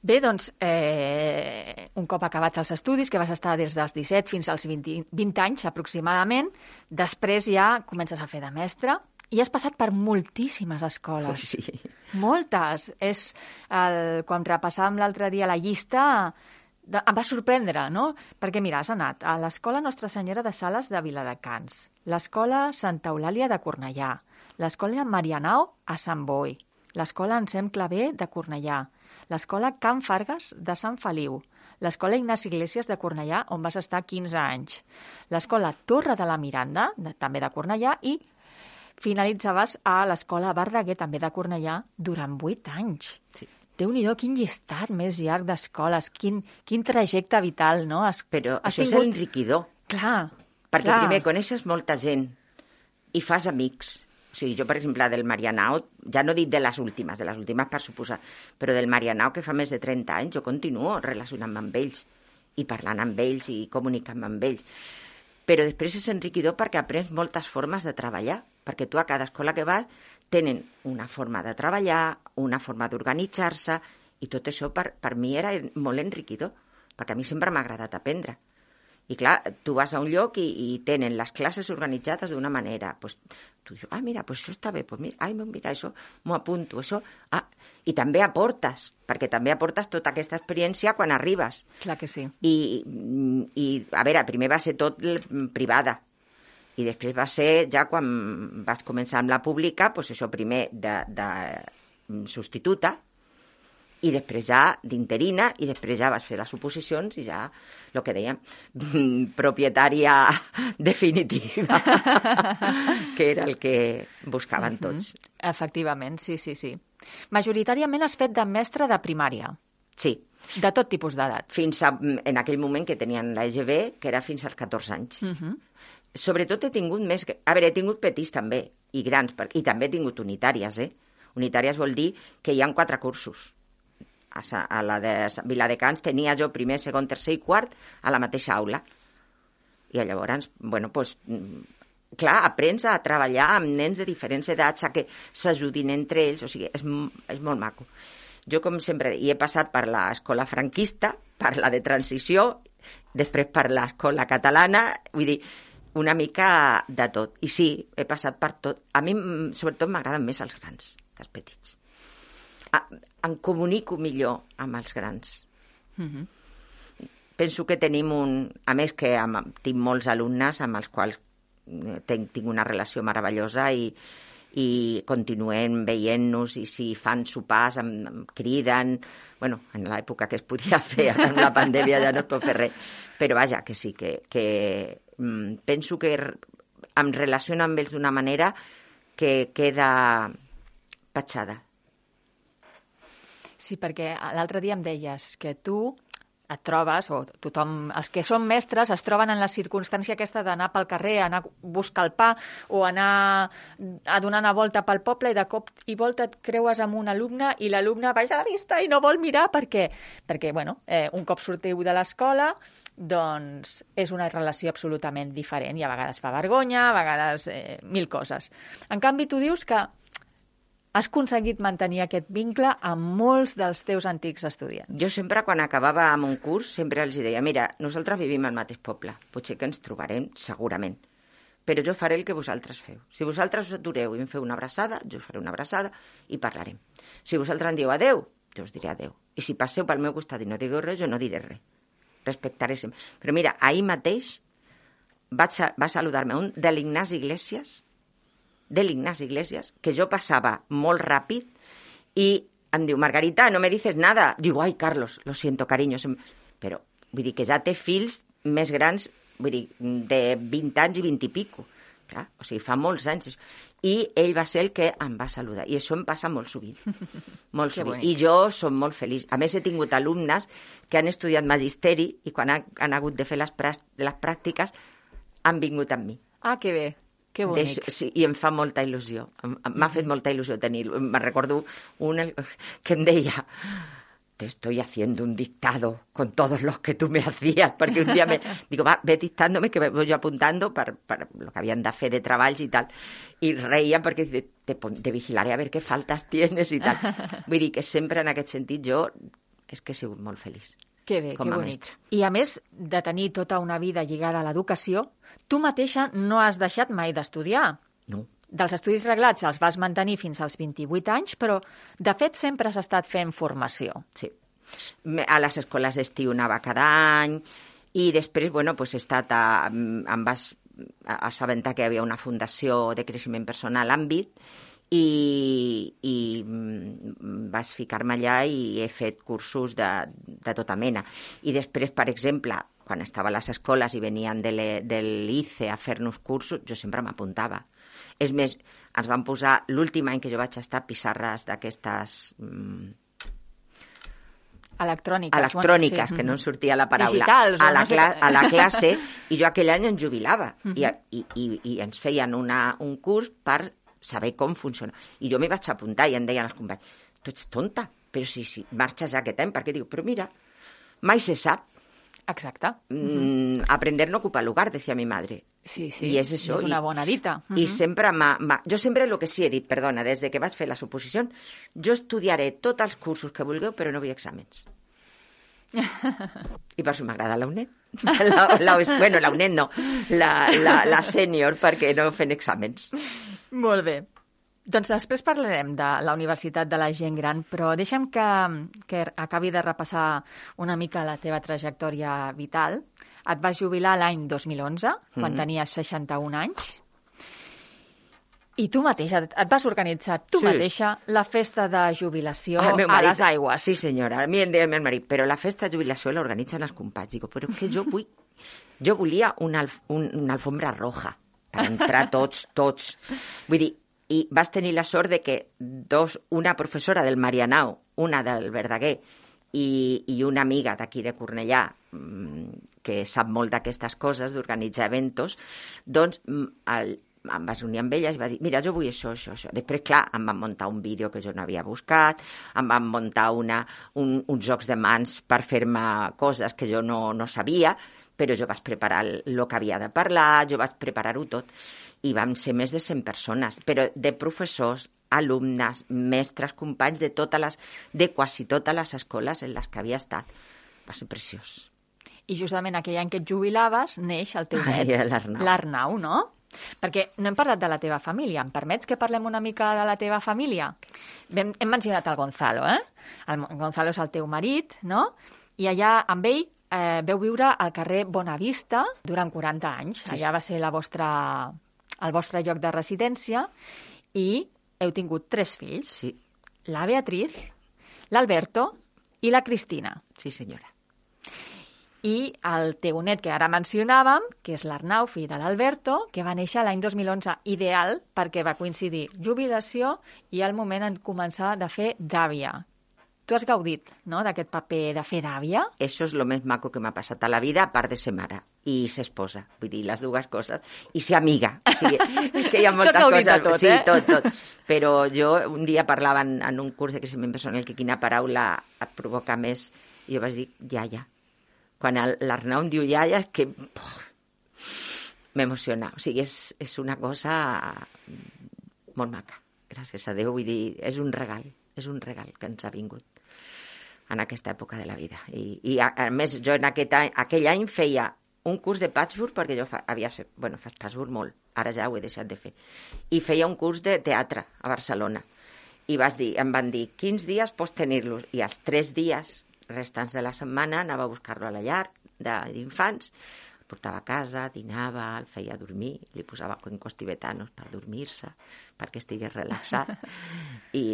Bé, doncs, eh, un cop acabats els estudis, que vas estar des dels 17 fins als 20, 20 anys aproximadament, després ja comences a fer de mestre, i has passat per moltíssimes escoles. Sí. Moltes. És el, quan repassàvem l'altre dia la llista, de, em va sorprendre, no? Perquè, mira, has anat a l'Escola Nostra Senyora de Sales de Viladecans, l'Escola Santa Eulàlia de Cornellà, l'Escola Marianao a Sant Boi, l'Escola Ensem Clavé de Cornellà, l'Escola Can Fargues de Sant Feliu, l'Escola Ignasi Iglesias de Cornellà, on vas estar 15 anys, l'Escola Torre de la Miranda, de, també de Cornellà, i finalitzaves a l'Escola Verdaguer, també de Cornellà, durant vuit anys. Sí. Déu-n'hi-do, quin llistat més llarg d'escoles, quin, quin trajecte vital, no? Has, Però has això tingut... és enriquidor. Clar, Perquè clar. primer coneixes molta gent i fas amics. O sigui, jo, per exemple, del Marianao, ja no dic de les últimes, de les últimes per suposar, però del Marianao, que fa més de 30 anys, jo continuo relacionant-me amb ells i parlant amb ells i comunicant amb ells. Però després és enriquidor perquè aprens moltes formes de treballar perquè tu a cada escola que vas tenen una forma de treballar, una forma d'organitzar-se, i tot això per, per mi era molt enriquidor, perquè a mi sempre m'ha agradat aprendre. I clar, tu vas a un lloc i, i tenen les classes organitzades d'una manera. Pues, tu dius, ah, mira, pues això està bé, pues mira, ai, mira, això m'ho apunto, això... Ah, I també aportes, perquè també aportes tota aquesta experiència quan arribes. Clar que sí. I, i a veure, primer va ser tot privada, i després va ser ja quan vas començar amb la pública, doncs això primer de, de substituta, i després ja d'interina, i després ja vas fer les oposicions i ja, el que dèiem, propietària definitiva, que era el que buscaven tots. Efectivament, sí, sí, sí. Majoritàriament has fet de mestre de primària. Sí. De tot tipus d'edats. Fins a, en aquell moment que tenien la EGB, que era fins als 14 anys. Uh -huh. Sobretot he tingut més... A veure, he tingut petits també, i grans, i també he tingut unitàries, eh? Unitàries vol dir que hi han quatre cursos. A, a la de Viladecans tenia jo primer, segon, tercer i quart a la mateixa aula. I llavors, bueno, pues, clar, aprens a treballar amb nens de diferents edats, a que s'ajudin entre ells, o sigui, és, és molt maco. Jo, com sempre, i he passat per l'escola franquista, per la de transició, després per l'escola catalana, vull dir, una mica de tot. I sí, he passat per tot. A mi, sobretot, m'agraden més els grans que els petits. Em comunico millor amb els grans. Mm -hmm. Penso que tenim un... A més que amb, tinc molts alumnes amb els quals tinc, tinc una relació meravellosa i, i continuem veient-nos i si fan sopars em, em criden bueno, en l'època que es podia fer amb la pandèmia ja no es pot fer res però vaja, que sí, que, que mm, penso que em relaciono amb ells d'una manera que queda patxada. Sí, perquè l'altre dia em deies que tu et trobes, o tothom, els que són mestres es troben en la circumstància aquesta d'anar pel carrer, anar a buscar el pa o anar a donar una volta pel poble i de cop i volta et creues amb un alumne i l'alumne baixa la vista i no vol mirar perquè, perquè bueno, eh, un cop sortiu de l'escola doncs és una relació absolutament diferent i a vegades fa vergonya, a vegades eh, mil coses. En canvi, tu dius que has aconseguit mantenir aquest vincle amb molts dels teus antics estudiants. Jo sempre, quan acabava amb un curs, sempre els deia, mira, nosaltres vivim al mateix poble, potser que ens trobarem, segurament, però jo faré el que vosaltres feu. Si vosaltres us atureu i em feu una abraçada, jo faré una abraçada i parlarem. Si vosaltres em dieu adeu, jo us diré adeu. I si passeu pel meu costat i no digueu res, jo no diré res. Respectaré sempre. Però mira, ahir mateix vaig a, va saludar-me un de l'Ignasi Iglesias, de l'Ignasi Iglesias, que jo passava molt ràpid i em diu, Margarita, no me dices nada. Digo, ai, Carlos, lo siento, cariño. Però, vull dir que ja té fills més grans, vull dir, de 20 anys i 20 i pico. Clar, o sigui, fa molts anys. I ell va ser el que em va saludar. I això em passa molt sovint. molt sovint. I jo som molt feliç. A més, he tingut alumnes que han estudiat magisteri i quan han, han hagut de fer les, les pràctiques han vingut amb mi. Ah, que bé. Que bonic. De, sí, I em fa molta il·lusió. M'ha fet molta il·lusió tenir Me recordo un que em deia te estoy haciendo un dictado con todos los que tú me hacías, perquè un dia me... Digo, va, ve dictándome que voy apuntando per, per lo que havien de fer de treballs i tal. I reia perquè te, te, te vigilaré a ver qué faltas tienes i tal. Vull dir que sempre en aquest sentit jo és que he sigut molt feliç. Que bé, com que bonic. Mestra. I a més de tenir tota una vida lligada a l'educació, tu mateixa no has deixat mai d'estudiar. No. Dels estudis reglats els vas mantenir fins als 28 anys, però de fet sempre has estat fent formació. Sí. A les escoles d'estiu anava cada any i després, bueno, pues he estat a, em vas assabentar que hi havia una fundació de creixement personal àmbit i, i mm, vas ficar-me allà i he fet cursos de, de tota mena. I després, per exemple, quan estava a les escoles i venien de l'ICE a fer-nos cursos, jo sempre m'apuntava. És més, ens van posar, l'últim any que jo vaig estar, pissarres d'aquestes... Mm, electròniques. Electròniques, bueno, sí. que no en sortia la paraula. Digitals, a, la no sé a la classe, i jo aquell any em jubilava. Uh -huh. I, i, i ens feien una, un curs per saber com funciona. I jo m'hi vaig apuntar i em deien els companys, tu ets tonta, però si, si marxes aquest any, perquè diu, però mira, mai se sap. Exacte. Mm, aprender no ocupa lugar, decía mi madre. Sí, sí, I és això. És una bona dita. Uh -huh. I sempre m'ha... Jo sempre el que sí he dit, perdona, des de que vaig fer la suposició, jo estudiaré tots els cursos que vulgueu, però no vull exàmens. I per això m'agrada la UNED. La, la, bueno, la UNED no, la, la, la sènior, perquè no fent exàmens. Molt bé. Doncs després parlarem de la Universitat de la Gent Gran, però deixa'm que, que acabi de repassar una mica la teva trajectòria vital. Et vas jubilar l'any 2011, quan mm -hmm. tenies 61 anys, i tu mateixa, et vas organitzar tu sí. mateixa la festa de jubilació ah, marit, a les aigües. Sí, senyora. A mi em deia el meu marit, però la festa de jubilació l'organitzen els companys. Dic, però que jo vull... Jo volia una, un, una alfombra roja per entrar tots, tots. Vull dir, i vas tenir la sort de que dos, una professora del Marianao, una del Verdaguer i, i una amiga d'aquí de Cornellà, mm, que sap molt d'aquestes coses, d'organitzar eventos, doncs mm, el, em vas unir amb ella i va dir, mira, jo vull això, això, això. Després, clar, em van muntar un vídeo que jo no havia buscat, em van muntar una, un, uns jocs de mans per fer-me coses que jo no, no sabia, però jo vaig preparar el, el que havia de parlar, jo vaig preparar-ho tot. I vam ser més de 100 persones, però de professors, alumnes, mestres, companys de totes les, de quasi totes les escoles en les que havia estat. Va ser preciós. I justament aquell any que et jubilaves neix el teu net, l'Arnau, no? Perquè no hem parlat de la teva família. Em permets que parlem una mica de la teva família? Hem, hem mencionat el Gonzalo, eh? El Gonzalo és el teu marit, no? I allà amb ell eh, veu viure al carrer Bonavista durant 40 anys. Sí, allà va ser la vostra, el vostre lloc de residència i heu tingut tres fills. Sí. La Beatriz, l'Alberto i la Cristina. Sí, senyora i el teu net que ara mencionàvem, que és l'Arnau, fill de l'Alberto, que va néixer l'any 2011, ideal perquè va coincidir jubilació i el moment en començar de fer d'àvia. Tu has gaudit, no?, d'aquest paper de fer d'àvia? Això és el més maco que m'ha passat a la vida, a part de ser mare i ser esposa, vull dir, les dues coses, i ser amiga. O sigui, que hi ha moltes coses. Tot, sí, eh? tot, tot. Però jo un dia parlava en, en un curs de creixement personal que quina paraula et provoca més, i jo vaig dir, ja, quan l'Arnau em diu iaia, és que m'emociona. O sigui, és, és una cosa molt maca. Gràcies a Déu, vull dir, és un regal, és un regal que ens ha vingut en aquesta època de la vida. I, i a, a més, jo en aquest any, aquell any feia un curs de patchwork, perquè jo fa, havia fet, bueno, faig patchwork molt, ara ja ho he deixat de fer, i feia un curs de teatre a Barcelona. I vas dir, em van dir, quins dies pots tenir-los? I els tres dies restants de la setmana anava a buscar-lo a la llar d'infants, portava a casa, dinava, el feia dormir, li posava cuencos tibetanos per dormir-se, perquè estigués relaxat. I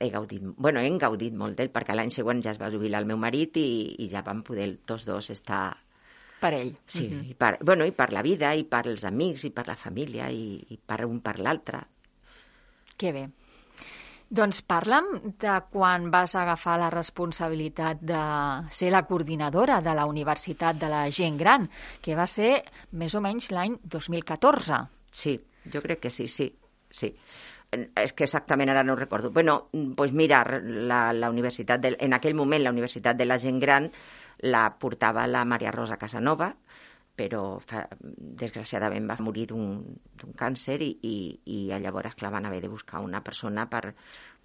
he gaudit, bueno, hem gaudit molt d'ell, perquè l'any següent ja es va jubilar el meu marit i, i ja vam poder tots dos estar per ell. Sí, mm -hmm. i, per, bueno, i per la vida, i per els amics, i per la família, i, i per un per l'altre. Que bé. Doncs parla'm de quan vas agafar la responsabilitat de ser la coordinadora de la Universitat de la Gent Gran, que va ser més o menys l'any 2014. Sí, jo crec que sí, sí, sí. És que exactament ara no recordo. Bueno, pues mira, la, la universitat de, en aquell moment la Universitat de la Gent Gran la portava la Maria Rosa Casanova, però fa, desgraciadament va morir d'un càncer i, i, i llavors, clar, van haver de buscar una persona per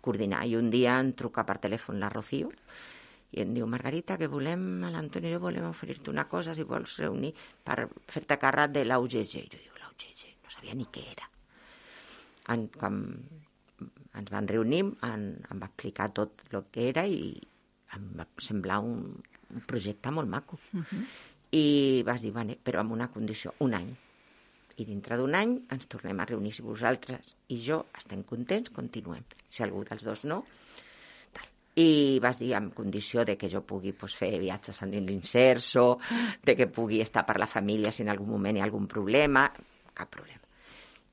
coordinar. I un dia em truca per telèfon la Rocío i em diu, Margarita, que volem, a l'Antoni i jo volem oferir-te una cosa, si vols reunir, per fer-te càrrec de l'UGG. Jo dic, l'UGG, no sabia ni què era. En, quan ens van reunir, en, em va explicar tot el que era i em va semblar un, un projecte molt maco. Uh -huh i vas dir, vale, però amb una condició, un any. I dintre d'un any ens tornem a reunir si vosaltres i jo estem contents, continuem. Si algú dels dos no, tal. I vas dir amb condició de que jo pugui pues, fer viatges en l'inserso, de que pugui estar per la família si en algun moment hi ha algun problema, cap problema.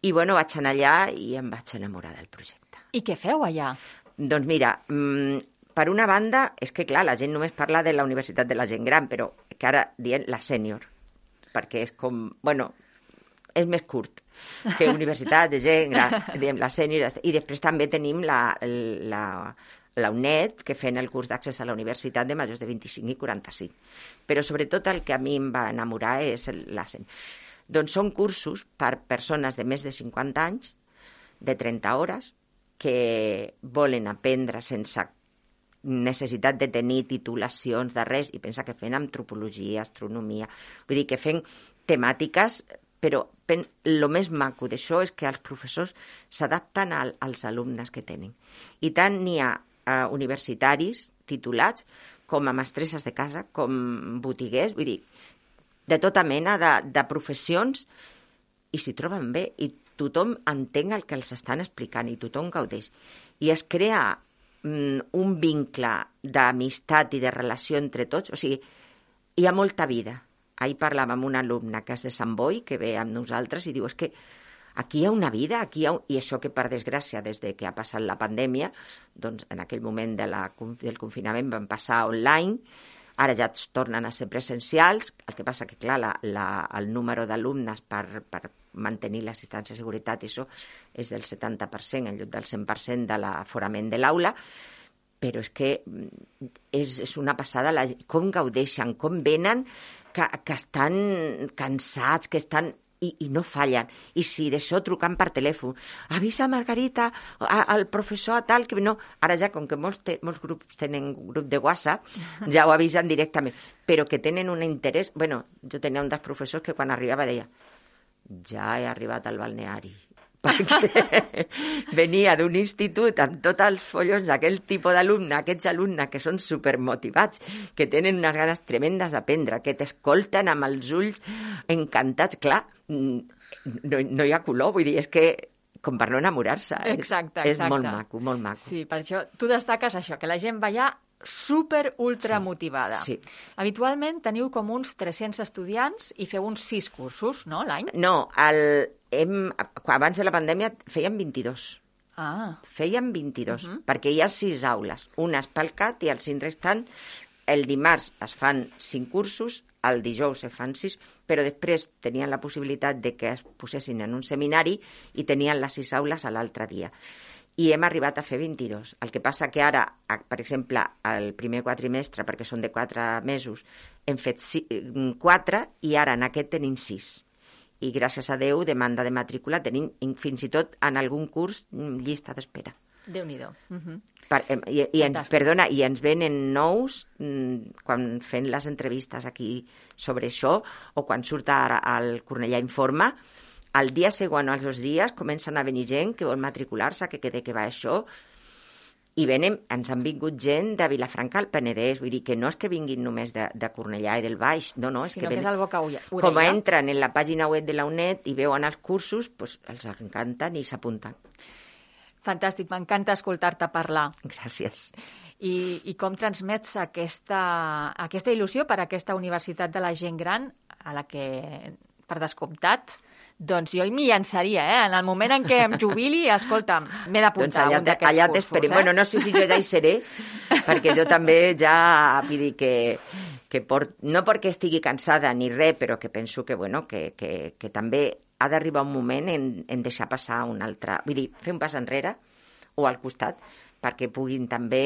I bueno, vaig anar allà i em vaig enamorar del projecte. I què feu allà? Doncs mira, mmm, per una banda, és que clar, la gent només parla de la Universitat de la Gent Gran, però que ara dient la sènior, perquè és com, bueno, és més curt que Universitat de Gent Gran, diem la sènior, i després també tenim la, la, la UNED, que fent el curs d'accés a la universitat de majors de 25 i 45. Però sobretot el que a mi em va enamorar és la sènior. Doncs són cursos per persones de més de 50 anys, de 30 hores, que volen aprendre sense necessitat de tenir titulacions de res, i pensa que fent antropologia, astronomia, vull dir que fent temàtiques, però el més maco d'això és que els professors s'adapten al, als alumnes que tenen. I tant n'hi ha eh, universitaris titulats com a mestresses de casa, com botiguers, vull dir, de tota mena de, de professions i s'hi troben bé i tothom entén el que els estan explicant i tothom gaudeix. I es crea mm, un vincle d'amistat i de relació entre tots. O sigui, hi ha molta vida. Ahir parlàvem amb una alumna que és de Sant Boi, que ve amb nosaltres, i diu, és que aquí hi ha una vida, aquí ha un... i això que per desgràcia des de que ha passat la pandèmia, doncs en aquell moment de la, del confinament van passar online, ara ja tornen a ser presencials, el que passa que, clar, la, la, el número d'alumnes per, per mantenir la distància de seguretat, això és del 70% en lloc del 100% de l'aforament de l'aula, però és que mm, és, és una passada la, com gaudeixen, com venen, que, que estan cansats, que estan i, i no fallen. I si d'això trucant per telèfon, avisa Margarita, al professor a tal, que no... Ara ja, com que molts, te, molts grups tenen grup de WhatsApp, ja ho avisen directament, però que tenen un interès... bueno, jo tenia un dels professors que quan arribava deia ja he arribat al balneari perquè venia d'un institut amb tots els follons d'aquell tipus d'alumne, aquests alumnes que són supermotivats, que tenen unes ganes tremendes d'aprendre, que t'escolten amb els ulls encantats. Clar, no, no hi ha color, vull dir, és que com per no enamorar-se. Exacte, exacte. És molt maco, molt maco. Sí, per això tu destaques això, que la gent va allà super ultra sí, motivada. Sí. Habitualment teniu com uns 300 estudiants i feu uns 6 cursos, no, l'any? No, el, hem, abans de la pandèmia feien 22. Ah. Feien 22, uh -huh. perquè hi ha 6 aules, unes pel CAT i els 5 restants. El dimarts es fan 5 cursos, el dijous se fan 6, però després tenien la possibilitat de que es posessin en un seminari i tenien les 6 aules a l'altre dia i hem arribat a fer 22. El que passa que ara, per exemple, el primer quatrimestre, perquè són de 4 mesos, hem fet 4 i ara en aquest tenim 6. I gràcies a Déu, demanda de matrícula, tenim fins i tot en algun curs mm, llista d'espera. déu nhi uh -huh. per, i, i ens, perdona, i ens venen nous mm, quan fem les entrevistes aquí sobre això o quan surt ara al Cornellà Informa al dia següent o als dos dies comencen a venir gent que vol matricular-se, que, que de què va això, i venen, ens han vingut gent de Vilafranca al Penedès, vull dir que no és que vinguin només de, de Cornellà i del Baix, no, no, és Sinó que, que és el boca orella. Com entren en la pàgina web de la UNED i veuen els cursos, pues, els encanten i s'apunten. Fantàstic, m'encanta escoltar-te parlar. Gràcies. I, I com transmets aquesta, aquesta il·lusió per a aquesta universitat de la gent gran, a la que, per descomptat, doncs jo m'hi llançaria, eh? En el moment en què em jubili, escolta'm, m'he d'apuntar doncs allà, un d'aquests allà cursos. Eh? Bueno, no sé si jo ja hi seré, perquè jo també ja, vull dir que, que port, no perquè estigui cansada ni res, però que penso que, bueno, que, que, que també ha d'arribar un moment en, en deixar passar un altre... Vull dir, fer un pas enrere o al costat perquè puguin també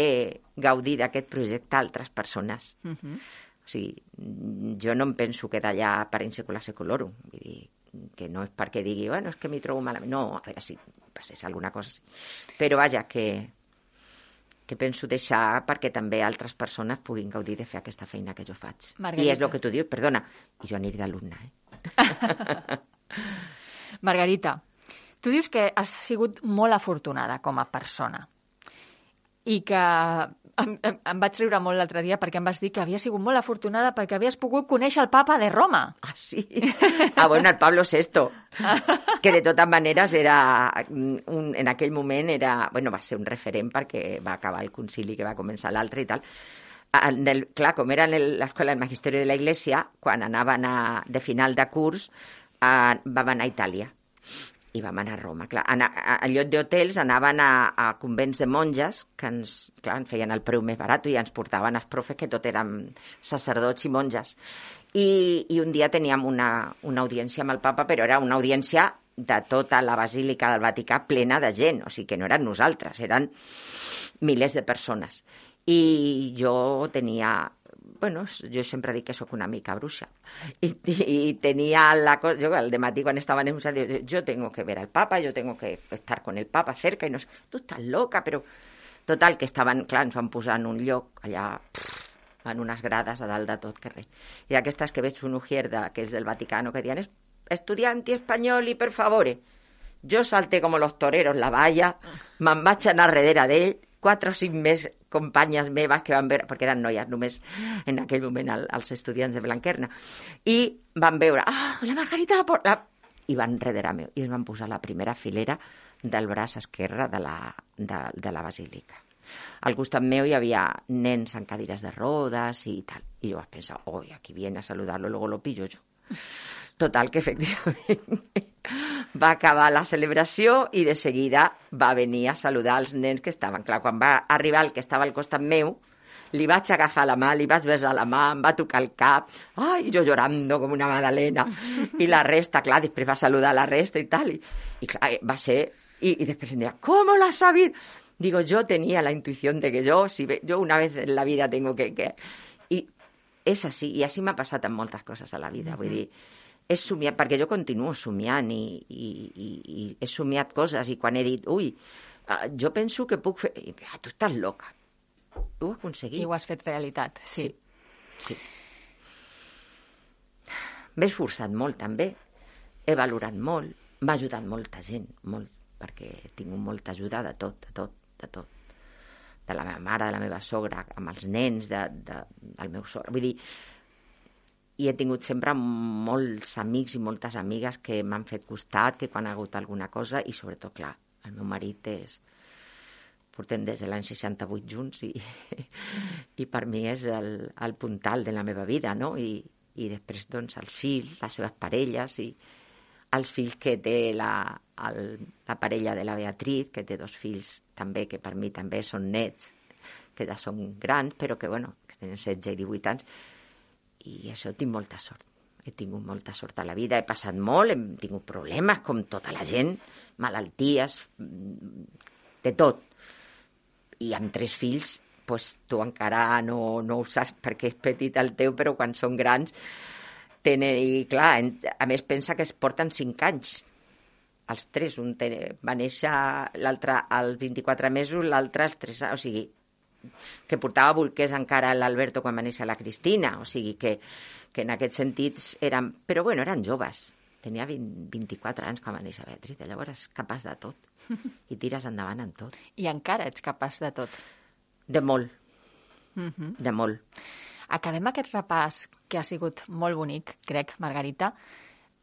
gaudir d'aquest projecte altres persones. Uh -huh. O sigui, jo no em penso quedar allà per insecular secolorum. Vull dir, que no és perquè digui, bueno, és que m'hi trobo malament. No, a veure si passés alguna cosa. Però vaja, que, que penso deixar perquè també altres persones puguin gaudir de fer aquesta feina que jo faig. Margarita. I és el que tu dius, perdona, i jo aniré d'alumne, eh? Margarita, tu dius que has sigut molt afortunada com a persona i que em, em, em vaig riure molt l'altre dia perquè em vas dir que havia sigut molt afortunada perquè havies pogut conèixer el papa de Roma. Ah, sí? Ah, bueno, el Pablo VI, que de totes maneres era, un, en aquell moment era, bueno, va ser un referent perquè va acabar el concili que va començar l'altre i tal. En el, clar, com era l'escola del Magisteri de la Iglesia, quan anaven a, de final de curs, a, vam anar a Itàlia i vam anar a Roma. Clar, en, en lloc d'hotels anaven a, a convents de monges que ens, clar, ens feien el preu més barat i ens portaven els profes que tot eren sacerdots i monges. I, i un dia teníem una, una audiència amb el papa, però era una audiència de tota la Basílica del Vaticà plena de gent, o sigui que no eren nosaltres, eren milers de persones. I jo tenia bueno, jo sempre dic que sóc una mica bruixa. I, i, tenia la cosa, jo el matí quan estava en el jo tengo que ver al papa, jo tengo que estar con el papa cerca, i no sé, tu estàs loca, però... Total, que estaven, clar, ens van posar en un lloc allà, pff, en unes grades a dalt de tot que res. I aquestes que veig un ujierda, que és del Vaticano, que diuen, estudianti espanyol i per favore. Jo salté com los toreros la valla, me'n vaig anar darrere d'ell, quatre o cinc més companyes meves que van veure, perquè eren noies només en aquell moment el, els estudiants de Blanquerna, i van veure, ah, la Margarita la... i van darrere meu, i es van posar la primera filera del braç esquerre de la, de, de la basílica. Al costat meu hi havia nens en cadires de rodes i tal. I jo vaig pensar, oi, aquí viene a saludarlo, luego lo pillo yo. Total, que efectivament va acabar la celebració i de seguida va venir a saludar els nens que estaven. Clar, quan va arribar el que estava al costat meu, li vaig agafar la mà, li vaig besar la mà, em va tocar el cap, ai, jo llorando com una madalena. I la resta, clar, després va saludar la resta i tal. I, i clar, va ser... I, i després em deia, ¿cómo lo has sabido? Digo, yo tenía la intuición de que yo, si ve, yo una vez en la vida tengo que... que... I és així, i així m'ha passat amb moltes coses a la vida. Vull dir, he somiat, perquè jo continuo somiant i, i, i, i he somiat coses i quan he dit, ui, uh, jo penso que puc fer... I, ah, tu estàs loca. Ho he aconseguit. I ho has fet realitat, sí. Sí. sí. M'he esforçat molt, també. He valorat molt. M'ha ajudat molta gent, molt, perquè he tingut molta ajuda de tot, de tot, de tot de la meva mare, de la meva sogra, amb els nens, de, de, del meu sogre. Vull dir, i he tingut sempre molts amics i moltes amigues que m'han fet costat, que quan ha hagut alguna cosa, i sobretot, clar, el meu marit és... Portem des de l'any 68 junts i, i per mi és el, el puntal de la meva vida, no? I, i després, doncs, els fills, les seves parelles i els fills que té la, el, la parella de la Beatriz, que té dos fills també, que per mi també són nets, que ja són grans, però que, bueno, que tenen 16 i 18 anys, i això tinc molta sort. He tingut molta sort a la vida, he passat molt, hem tingut problemes, com tota la gent, malalties, de tot. I amb tres fills, pues, tu encara no, no ho saps perquè és petit el teu, però quan són grans tenen, i clar, a més pensa que es porten cinc anys els tres, un ten, va néixer l'altre als 24 mesos, l'altre als 3 anys, o sigui, que portava bolquers encara l'Alberto quan va néixer la Cristina, o sigui que, que en aquests sentits eren... Però bueno, eren joves. Tenia 20, 24 anys quan va néixer Beatriz, llavors capaç de tot. I tires endavant amb tot. I encara ets capaç de tot. De molt. Mm -hmm. De molt. Acabem aquest repàs, que ha sigut molt bonic, crec, Margarita,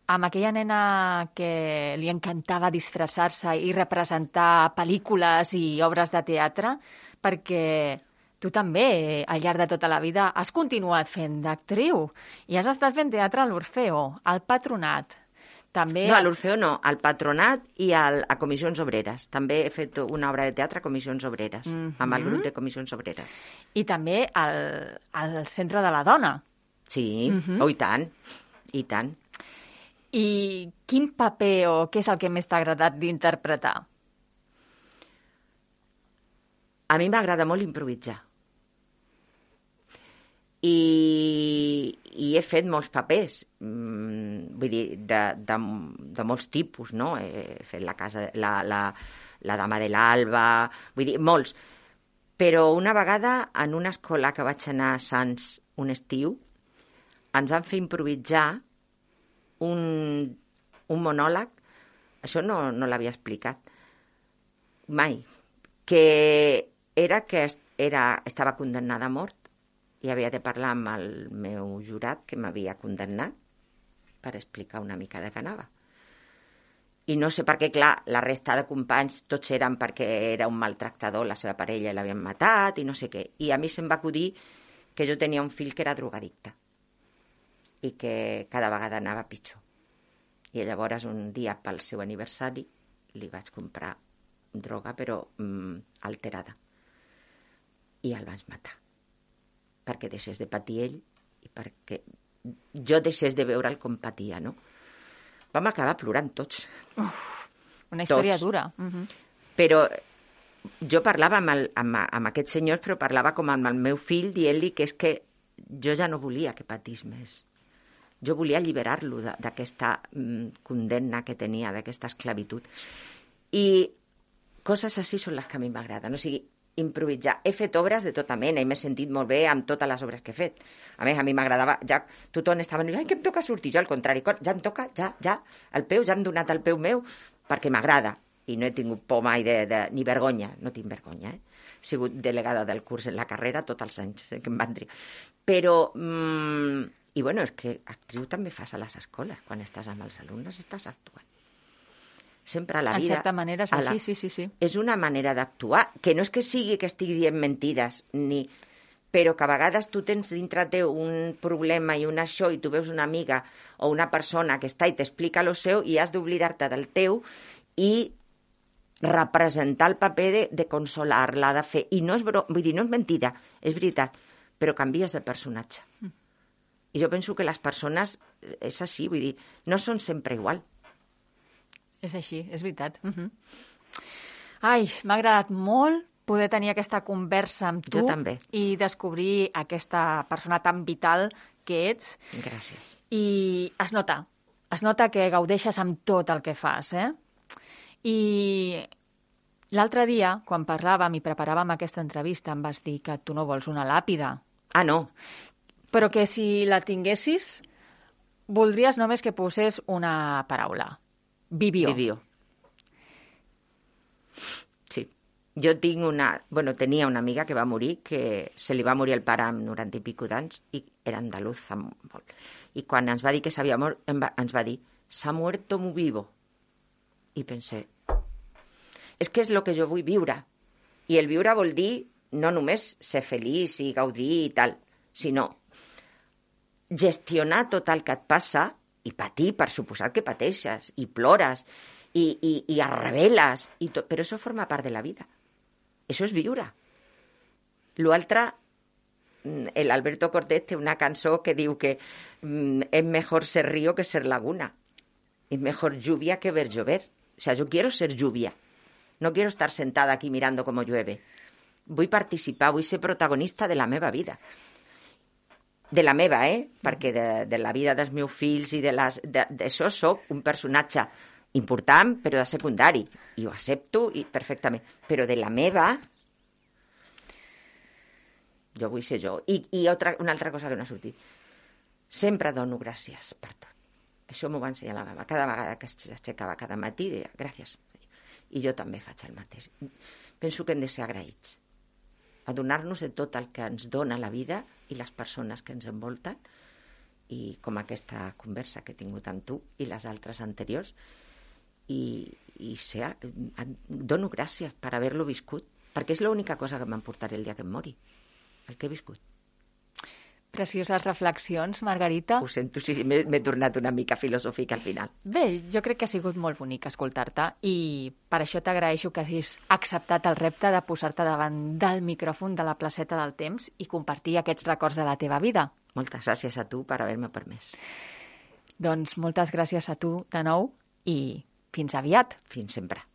amb aquella nena que li encantava disfressar-se i representar pel·lícules i obres de teatre, perquè tu també, al llarg de tota la vida, has continuat fent d'actriu i has estat fent teatre a l'Orfeo, al Patronat. També... No, a l'Orfeo no, al Patronat i al, a Comissions Obreres. També he fet una obra de teatre a Comissions Obreres, mm -hmm. amb el grup de Comissions Obreres. I també al, al Centre de la Dona. Sí, mm -hmm. oh, i tant, i tant. I quin paper o què és el que més t'ha agradat d'interpretar? A mi m'agrada molt improvisar. I, i he fet molts papers, mm, vull dir, de, de, de molts tipus, no? He fet la, casa, la, la, la dama de l'alba, vull dir, molts. Però una vegada, en una escola que vaig anar a Sants un estiu, ens van fer improvisar un, un monòleg, això no, no l'havia explicat mai, que era que era, estava condemnada a mort i havia de parlar amb el meu jurat que m'havia condemnat per explicar una mica de què anava. I no sé per què, clar, la resta de companys tots eren perquè era un maltractador, la seva parella l'havien matat i no sé què. I a mi se'm va acudir que jo tenia un fill que era drogadicte i que cada vegada anava pitjor. I llavors un dia pel seu aniversari li vaig comprar droga però mm, alterada i el vaig matar perquè deixés de patir ell i perquè jo deixés de veure'l com patia, no? Vam acabar plorant tots. Uf, una història tots. dura. Uh -huh. Però jo parlava amb, el, amb, amb aquest senyor, però parlava com amb el meu fill, dient-li que és que jo ja no volia que patís més. Jo volia alliberar-lo d'aquesta mm, condemna que tenia, d'aquesta esclavitud. I coses així són les que a mi m'agraden. O sigui, improvisar. He fet obres de tota mena i m'he sentit molt bé amb totes les obres que he fet. A més, a mi m'agradava, ja tothom estava dient, ai, que em toca sortir, jo al contrari, ja em toca, ja, ja, el peu, ja hem donat el peu meu perquè m'agrada i no he tingut por mai de, de, ni vergonya, no tinc vergonya, eh? He sigut delegada del curs en la carrera tots els anys que em van triar. Però, mm, i bueno, és que actriu també fas a les escoles, quan estàs amb els alumnes estàs actuant sempre a la vida... En certa manera és així, la... sí, sí, sí. És una manera d'actuar, que no és que sigui que estigui dient mentides, ni... però que a vegades tu tens dintre teu un problema i un això i tu veus una amiga o una persona que està i t'explica lo seu i has d'oblidar-te del teu i representar el paper de, de consolar-la, de fer... I no és, bro... Vull dir, no és mentida, és veritat, però canvies de personatge. Mm. I jo penso que les persones eh, és així, vull dir, no són sempre igual. És així, és veritat. Mm -hmm. Ai, m'ha agradat molt poder tenir aquesta conversa amb tu jo també. i descobrir aquesta persona tan vital que ets. Gràcies. I es nota, es nota que gaudeixes amb tot el que fas, eh? I l'altre dia, quan parlàvem i preparàvem aquesta entrevista, em vas dir que tu no vols una làpida. Ah, no. Però que si la tinguessis, voldries només que posés una paraula. Vivió. Vivió. Sí. Jo tinc una... Bueno, tenia una amiga que va morir, que se li va morir el pare amb 90 i pico d'anys, i era andaluz. I quan ens va dir que s'havia mort, ens va dir s'ha muerto muy vivo i pensé, és que és el que jo vull viure. I el viure vol dir no només ser feliç i gaudir i tal, sinó gestionar tot el que et passa i patir, per suposar que pateixes, i plores, i, i, i es reveles, i forma part de la vida. Això és viure. L'altre, mm, el Alberto Cortés té una cançó que diu que mm, és mejor ser río que ser laguna. És mejor lluvia que ver llover. O sea, yo quiero ser lluvia. No quiero estar sentada aquí mirando cómo llueve. Vull participar, vull ser protagonista de la meva vida. De la meva, eh? Perquè de, de la vida dels meus fills i. D'això sóc un personatge important, però de secundari. I ho accepto i perfectament. Però de la meva... Jo vull ser jo. I, i otra, una altra cosa que no ha sortit. Sempre dono gràcies per tot. Això m'ho va ensenyar la meva. Cada vegada que s'aixecava cada matí deia gràcies. I jo també faig el mateix. Penso que hem de ser agraïts. Adonar-nos de tot el que ens dona la vida i les persones que ens envolten. I com aquesta conversa que he tingut amb tu i les altres anteriors. I, i ser, dono gràcies per haver-lo viscut perquè és l'única cosa que m'emportaré el dia que em mori el que he viscut Precioses reflexions, Margarita. Ho sento, sí, m'he tornat una mica filosòfica al final. Bé, jo crec que ha sigut molt bonic escoltar-te i per això t'agraeixo que hagis acceptat el repte de posar-te davant del micròfon de la placeta del temps i compartir aquests records de la teva vida. Moltes gràcies a tu per haver-me permès. Doncs moltes gràcies a tu de nou i fins aviat. Fins sempre.